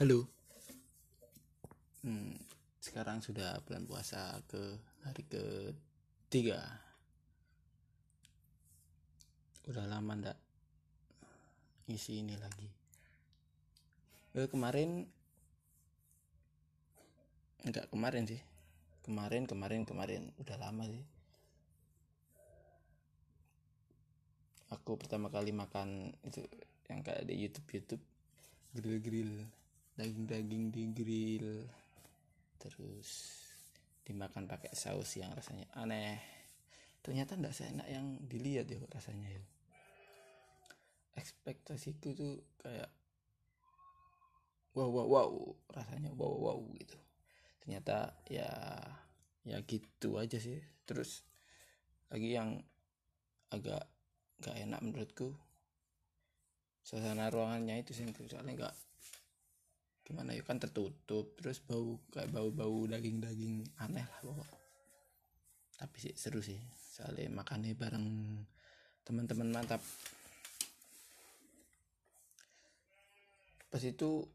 Halo. Hmm, sekarang sudah bulan puasa ke hari ketiga. Udah lama ndak isi ini lagi. Eh, kemarin enggak kemarin sih. Kemarin, kemarin, kemarin udah lama sih. Aku pertama kali makan itu yang kayak di YouTube YouTube grill grill daging-daging di grill. Terus dimakan pakai saus yang rasanya aneh. Ternyata tidak seenak yang dilihat ya rasanya ya. Ekspektasiku tuh kayak wow wow wow rasanya wow wow gitu. Ternyata ya ya gitu aja sih. Terus lagi yang agak gak enak menurutku suasana ruangannya itu sih soalnya nggak gimana ya kan tertutup terus bau kayak bau-bau daging-daging aneh lah pokok. Tapi sih seru sih soalnya makannya bareng teman-teman mantap. Pas itu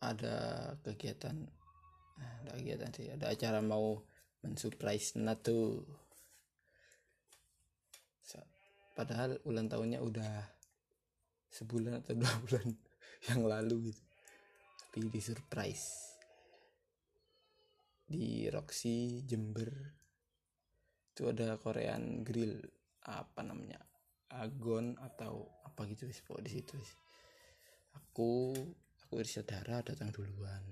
ada kegiatan ada kegiatan sih ada acara mau mensurprise Nato padahal ulang tahunnya udah sebulan atau dua bulan yang lalu gitu. Tapi di surprise. Di Roxy Jember. Itu ada Korean Grill. Apa namanya? Agon atau apa gitu wis di situ aku aku Irsyad Dara datang duluan.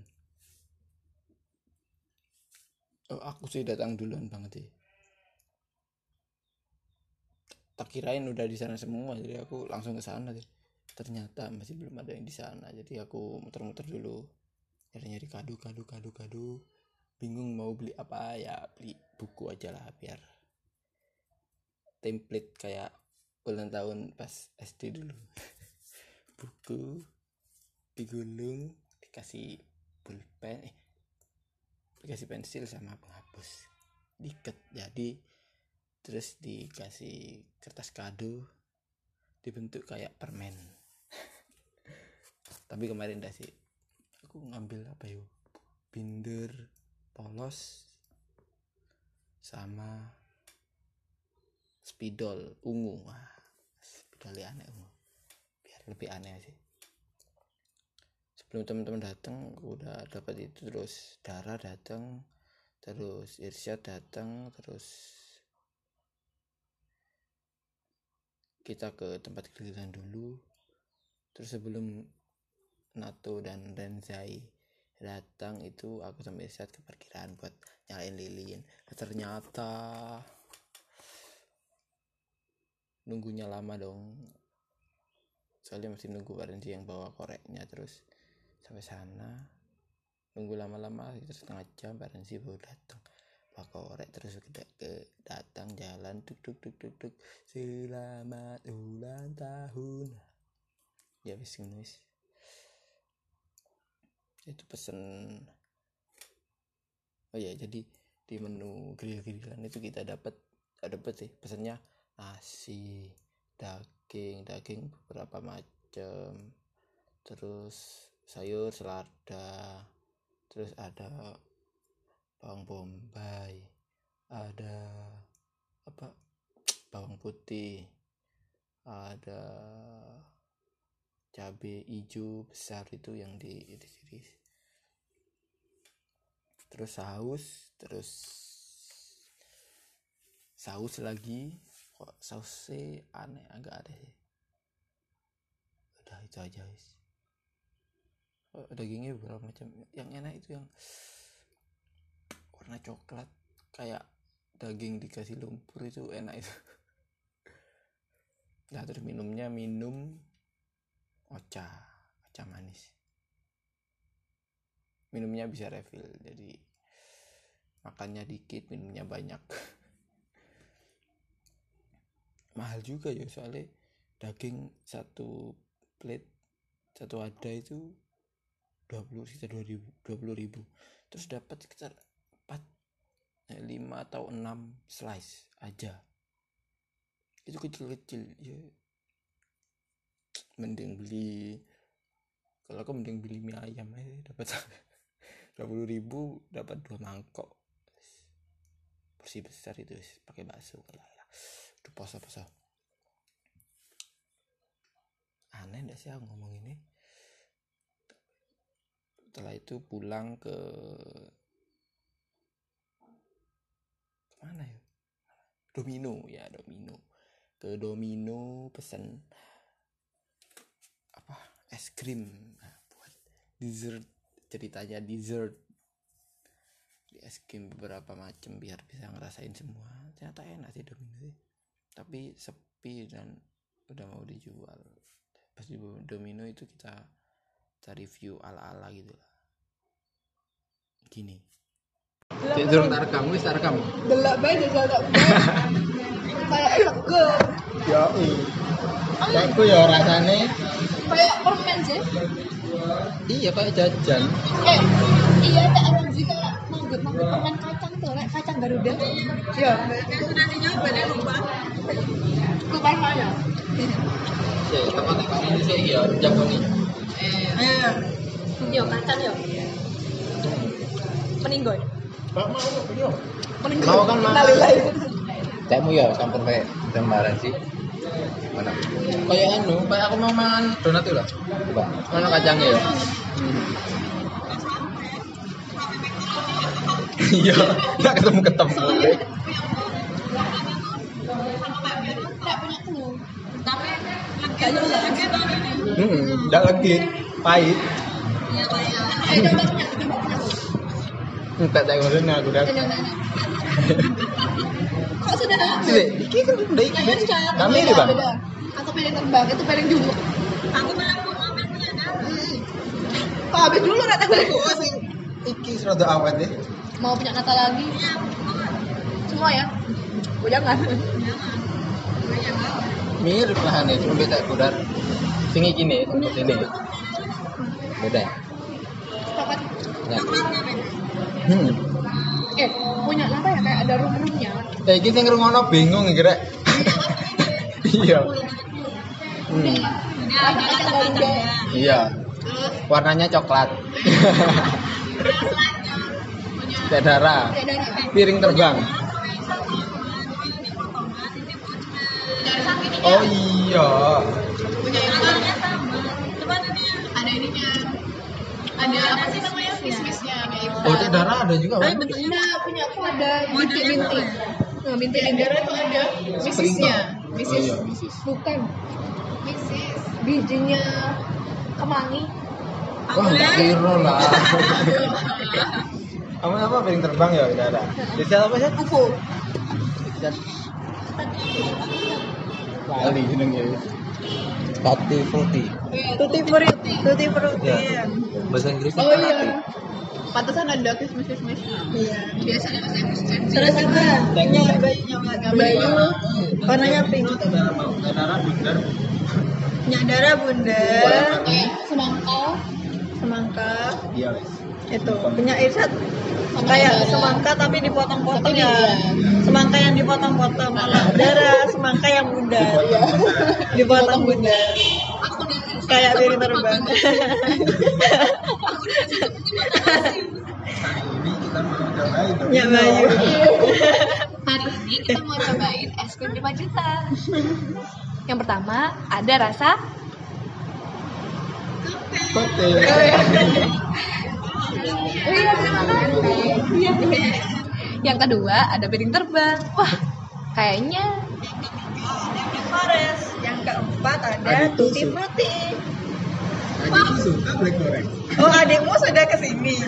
Oh aku sih datang duluan banget sih. Tak kirain udah di sana semua jadi aku langsung ke sana deh ternyata masih belum ada yang di sana. Jadi aku muter-muter dulu nyari nyari kado kado kado kado. Bingung mau beli apa ya beli buku aja lah biar template kayak ulang tahun pas SD dulu. Buku digulung dikasih pulpen eh dikasih pensil sama penghapus. Diket jadi terus dikasih kertas kado dibentuk kayak permen tapi kemarin dah sih. Aku ngambil apa yuk binder polos sama spidol ungu. Wah spidol aneh ungu. Biar lebih aneh sih. Sebelum teman-teman datang udah dapat itu terus darah datang terus Irsyad datang terus kita ke tempat giliran dulu. Terus sebelum Nato dan Renzai datang itu aku sampai saat ke parkiran buat nyalain lilin. Nah, ternyata nunggunya lama dong. Soalnya masih nunggu Renzi yang bawa koreknya terus sampai sana. Nunggu lama-lama sekitar setengah jam Renzi baru datang. Korek terus ke, ke datang jalan tuk tuk tuk tuk tuk. Selamat ulang tahun. Ya wis itu pesen. Oh ya jadi di menu grill grillan itu kita dapat dapat sih pesannya nasi daging daging beberapa macam terus sayur selada terus ada bawang bombay ada apa bawang putih ada cabai hijau besar itu yang di iris-iris terus saus terus saus lagi. Kok sausnya aneh agak ada sih. Udah itu aja guys. Oh, dagingnya beberapa macam? Yang enak itu yang warna coklat. Kayak daging dikasih lumpur itu enak itu. Nah terus minumnya minum ocha ocha manis minumnya bisa refill. Jadi makannya dikit minumnya banyak. Mahal juga ya soalnya daging satu plate satu ada itu 20 sekitar 2000 20 ribu. Terus dapat sekitar 4 5 eh, atau 6 slice aja. Itu kecil-kecil ya. Mending beli kalau aku mending beli mie ayam aja dapat dua puluh ribu dapat dua mangkok. Porsi besar itu pakai bakso ya Aduh, poso poso. Aneh ndak sih aku ngomong ini? Setelah itu pulang ke ke mana ya? Domino ya Domino. Ke Domino pesen apa? Es krim. Nah, buat dessert ceritanya dessert. Di es krim beberapa macam biar bisa ngerasain semua. Ternyata enak sih Domino sih. Tapi sepi dan udah mau dijual. Pas di Domino itu kita cari view ala-ala gitu lah. Gini. Cek durung tak rekam, wis tak rekam. Delok bae jajal kayak Yo i. Kayakku ya rasane kayak permen sih. Iya kayak jajan. eh iya tak ada juga manggut manggut permen kacang tuh kayak kacang garuda. Iya. Sudah dicoba deh lupa. Lupa saya. Cek, teman tekan ini sih ya jago nih. eh yo kacang yo meninggoy mau meninggoy Mau kan? Innalillahi. Cekmu ya campur kayak gambaran sih. Mana? Kayak anu, kayak aku mau makan donat itu lah. Coba. Mana kacangnya ya? Iya, nggak ketemu ketemu. Hmm, nggak lagi pahit. Enggak tahu maksudnya aku udah. Kok sudah habis? Sih, iki kan udah iki. Kami beda, ini bang. beda. Aku piring terbang, itu piring jumbo. Aku malah mau ngambil punya Kok habis dulu rata gue? Iki serada awet deh. Mau punya kata lagi? Semua ya? Oh jangan. Mirip lah nih, cuma beda kudar. Sing iki nih, seperti ini. Beda. Coklat. Ya. Hmm. Punya apa ya? Kayak ada rum-rumnya. Eh, iki sing ngrungokno bingung iki rek. Iya. Hmm. Iya. Warnanya coklat. Kayak darah. Kayak. Piring terbang. Oh iya. Punya ini ada ininya. Ada apa sih namanya? Fish-fishnya Oh, kayak darah ada juga kan? Bentuknya punya aku ada bintik-bintik. Nah, bintik-bintik itu ada misisnya. Oh iya, misis. Bukan. Misis. Bijinya kemangi. Wah, kira lah. Kamu apa piring terbang ya darah? Jadi apa sih? UFO. Kali jenengnya. Tati fruity. Tutti frutti. Tutti frutti. Ya. Bahasa Inggris Oh iya. Pantesan ada kismis-kismis. Iya. Biasanya masih kismis. Terus apa? Punya bajunya Bayu. Warnanya pink. Darah bundar. Nyadara bunda. Semangka. Semangka. Iya wes. Itu punya Irsat kayak semangka tapi dipotong-potong ya. Semangka yang dipotong-potong. Darah semangka yang bundar. Dipotong bundar. Kayak piring terbang. Ini kita mau cobain. Ya Bayu. Hari ini kita mau cobain es krim 5 juta. Yang pertama ada rasa Kote. yang kedua ada piring terbang. Wah, kayaknya Forest. Keempat ada. Frutti. Suka black goreng. Oh adikmu sudah ke sini.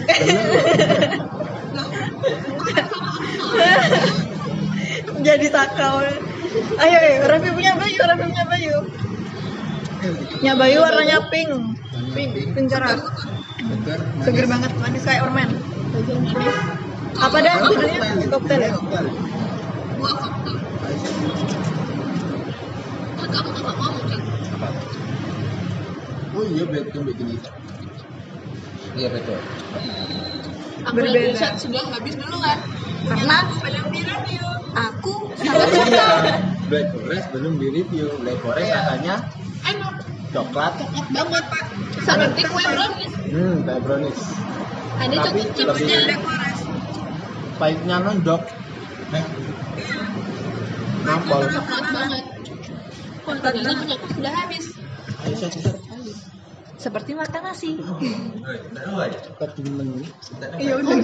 Jadi sakau. Ayo, eh, Raffi punya Bayu, Raffi punya Bayu. Punya Bayu warnanya pink. Pink, pink cerah. Seger banget, manis kayak permen. Apa dah? Oh iya black yang bikin itu. Iya betul. aku Berbeda. sudah habis duluan. Karena aku Iya. Black Forest belum di review. Black Forest rasanya enak coklat. coklat banget pak. seperti kue brownies Hmm, kayak brownies. ada Tapi chocolate chipsnya lebih- Pahitnya nondok. Nampol. coklat banget aku sudah habis seperti makan nasi. Iya udah.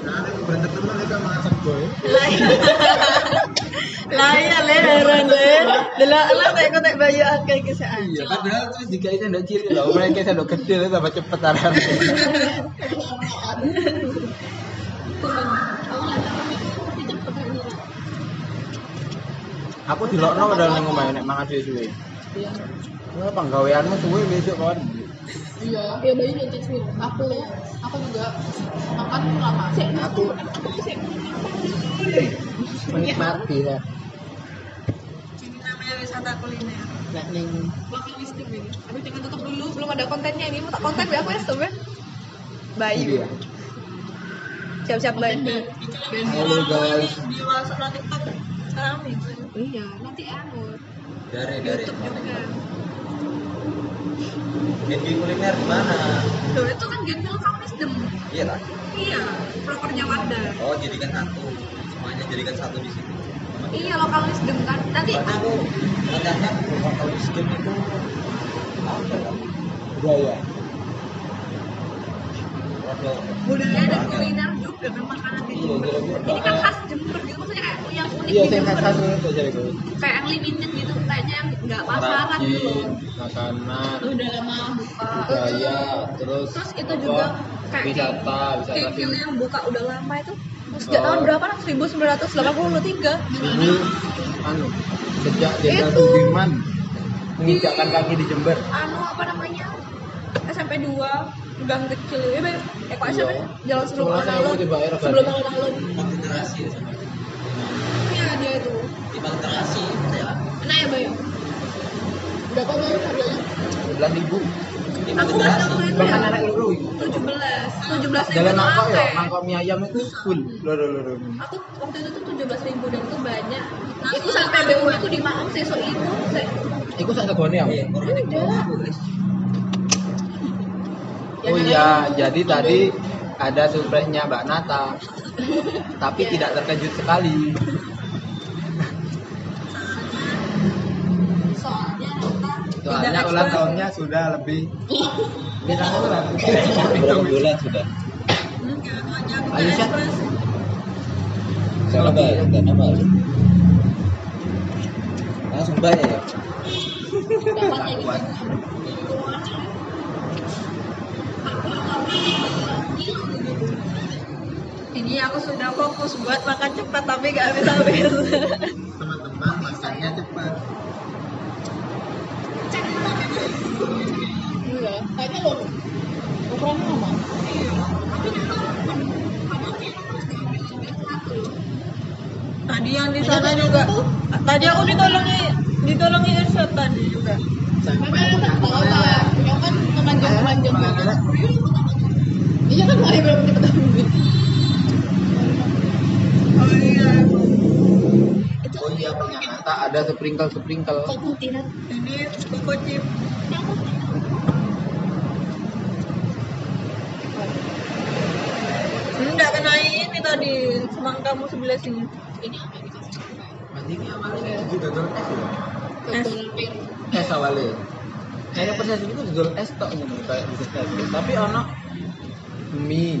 Nah. Lah iya le heran le. Delok lah tek kotek bayu akeh ki Iya, padahal terus dikasih sendok cilik loh. Mereka sendok kecil itu tambah cepet arah. Aku di lokno padahal ning omahe nek mangan suwe-suwe. iya Wah, penggaweanmu suwe besok kan. iya iya bayi nonton film aku aku juga makan lama sih Aku menikmati ya. Ini namanya wisata kuliner. Nek ning listrik ini aduh jangan tutup dulu belum ada kontennya ini mau tak konten ya aku ya sebenarnya Bayu. Iya. Siap-siap Bayu. Halo guys. Di WhatsApp TikTok rame. Iya nanti anu dari dari YouTube juga Genbi kuliner di mana? Tuh, itu kan Genfil Kawisdem Iya lah. iya propernya Wanda Oh jadikan satu, semuanya jadikan satu di situ. iya lokal wisdom kan nanti aku rencananya bakal miskin itu apa ya? Budaya. Budaya dan kuliner juga kan makanan di Jember ini kan khas Jember gitu maksudnya kayak yang unik Iya, di saya Jember khas kayak yang limited gitu kayaknya yang nggak pasaran gitu. Makanan, udah lama buka. budaya, terus terus itu juga kayak wisata, wisata sini. yang buka udah lama itu sejak tahun berapa kan 1983 Ini anu sejak Jenderal. Sudirman menginjakkan kaki di Jember. anu apa namanya? SMP 2 gang kecil ya Beb. eh kok Iya. jalan sebelum saya alun-alun sebelum obat. alun-alun generasi ya iya dia itu Emang generasi ya. enak ya Bayu berapa Bayu harganya Sembilan ribu. Aku generasi. waktu itu ya anak luru. 17 17 ribu Jalan apa ya? Mangkok mie ayam itu full. Loro loro. aku waktu itu tuh 17 ribu dan itu banyak itu sampai BU itu di Maam sesok itu se Iku sak segone ya. Ada. Oh iya, jadi tadi ada surprise-nya Mbak Nata. Tapi tidak terkejut sekali. soalnya Soalnya ulang tahunnya sudah lebih Berapa bulan? Berapa bulan sudah? Ayo Syat. Saya nambah, enggak nambah. Langsung bayar ya. dapatnya gitu Ini aku sudah fokus buat makan cepat tapi gak habis-habis. Teman-teman masaknya cepat. iya kayaknya lo ukurannya lama Tadi yang di sana juga. Tadi aku ditolongi ditolongi Irsyad tadi juga. Memang kan tahu lah, yang kan banget. Iya kan nggak belum cepet habis. Oh iya. Oh iya ternyata ada sprinkle-sprinkle. Kok putih kan? Ini. Yang putih. Enggak kena ini tadi semangkamu sebelah sini. Ini apa yang dikasih? Berarti ini awalnya itu es ya? Es. Dodol pir. Es awalnya. Kayaknya proses itu dodol es tok gitu kayak bisa es. Tapi ono mie.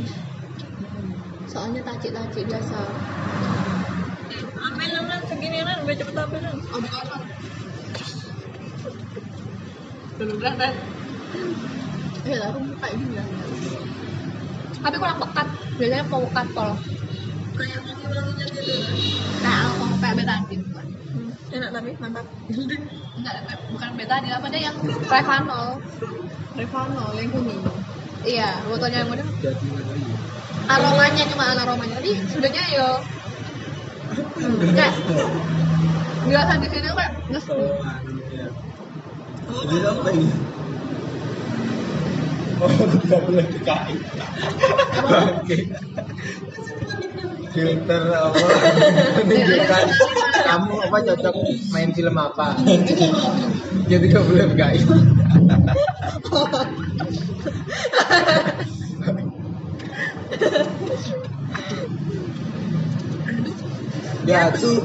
Soalnya tacik-tacik biasa. Ambil lah segini lah, biar cepet ambil lah. Oh, bukan apa? Dulu berat kan? Eh, aku kayak gini lah. Tapi kurang pekat. Biasanya mau pekat kalau Kayak wangi-wanginya gitu. alkohol kayak betadine. bukan? Hmm, Enak tapi mantap. Enggak, bukan betadine apa deh yang Revanol. Revanol yang kuning. Iya, botolnya yang. Jadi ngeri. Aromanya cuma aromanya. Tapi sudahnya yo hmm, kayak nggak di sini kayak nges Oh, anu ya. Jadi apa ini? Oh, tidak boleh DKI. Oke. filter apa menunjukkan kamu apa cocok main film apa jadi gak? Boleh guys jatuh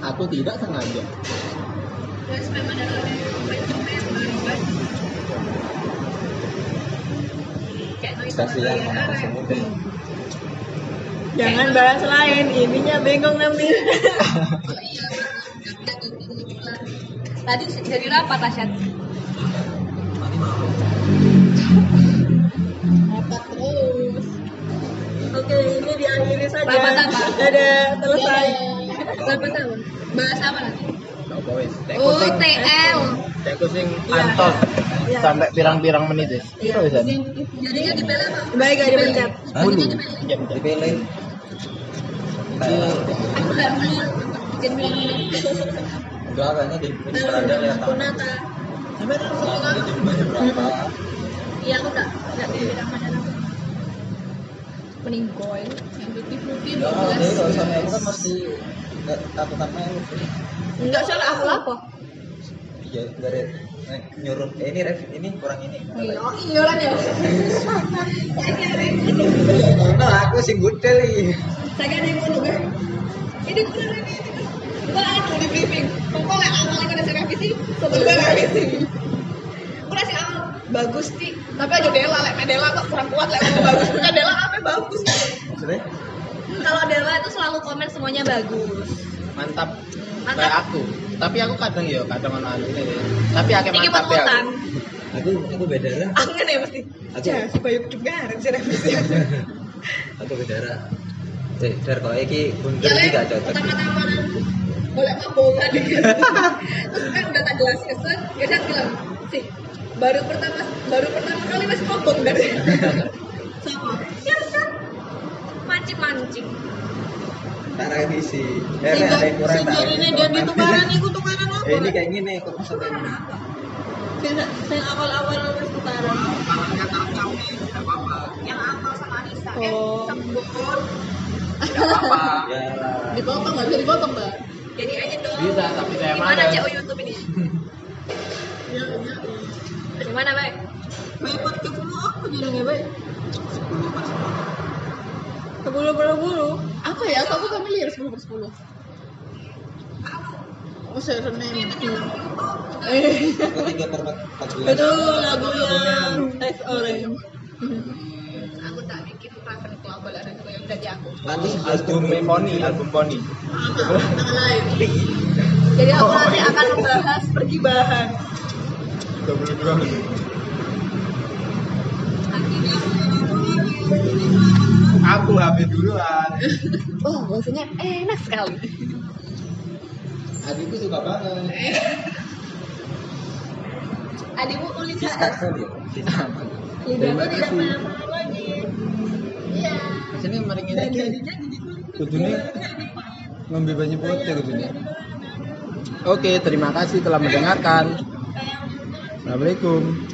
aku tidak sengaja. Ada yang mana tersebut Jangan bahas lain, ininya bengong nanti. Tadi jadi apa Tasya? Rapat terus. Oke, ini diakhiri saja. Rapat apa? Dadah, selesai. Berapa tahun? Bahas apa nanti? apa Cek Oh, TL. cek kucing Iya. antol Iya. sampai pirang-pirang menit ya Iya, bisa Jadinya dibela apa? Baik, gak dipencet. Bulu. Iya, Enggak, kayaknya di di Kunata. Sampai terus. berapa. Iya, aku tak nggak dibilang mana apa. Mending. Yang putih-putih Ya, dua jadi kalau belas. sama aku kan mesti nggak takut sama aku. Enggak salah aku apa? Ya, dari eh, nyuruh eh, ini ref ini kurang ini. Oh iya orang ya. Aku sing gudel kan yang ngono kan. Ini kurang ini. Gua anu di briefing. Pokoknya awal yang udah saya revisi, sebelum revisi. Udah sih awal bagus sih. Tapi aja Dela lek Dela kok kurang kuat lek bagus. Bukan Dela apa bagus. Maksudnya Kalau Dela itu selalu komen semuanya bagus. mantap Mantap. kayak aku. Tapi aku kadang ya kadang ono anu ini. Tapi Iki mantap ya. Aku aku beda lah. Aku kan ya mesti. Aku Ya, si Bayu juga harus revisi. aku beda Eh, Dar kalau iki bundur Ya iki gak cocok. pertama-tama boleh mabongan gitu. Terus kan udah tak jelas kesan, ya saya bilang, sih baru pertama baru pertama kali masih mabong dari sama. Ya kan mancing-mancing. Tak revisi. Eh, Sehingga ada yang kurang tak ini dia ditukaran iku tukaran apa? Eh, ini kayak gini kok maksudnya sing awal-awal wis tukaran. Yang apal sama Anissa, Oh. sembur. Apa Ya. Dipotong nggak bisa dipotong mbak? Jadi aja dong. Bisa, tapi saya Gimana males. cek YouTube ini? Gimana baik? Baik podcast lu apa jadinya, Baik? Sepuluh puluh puluh. Apa ya? Aku familiar 10 per 10 Oh, surname. Eh, Ketiga per empat belas. itu lagu yang Tes Orange. Aku tak bikin Raven Club aku. Nanti album Poni album Poni Jadi aku nanti akan membahas pergibahan. 22 menit aku HP duluan. Oh, bahasanya enak sekali. adikku suka banget. Adikmu kali ya. Lidahku tidak pernah sini mari ngene kulit. kudune ngombe banyu putih kudune oke terima kasih telah mendengarkan. Assalamualaikum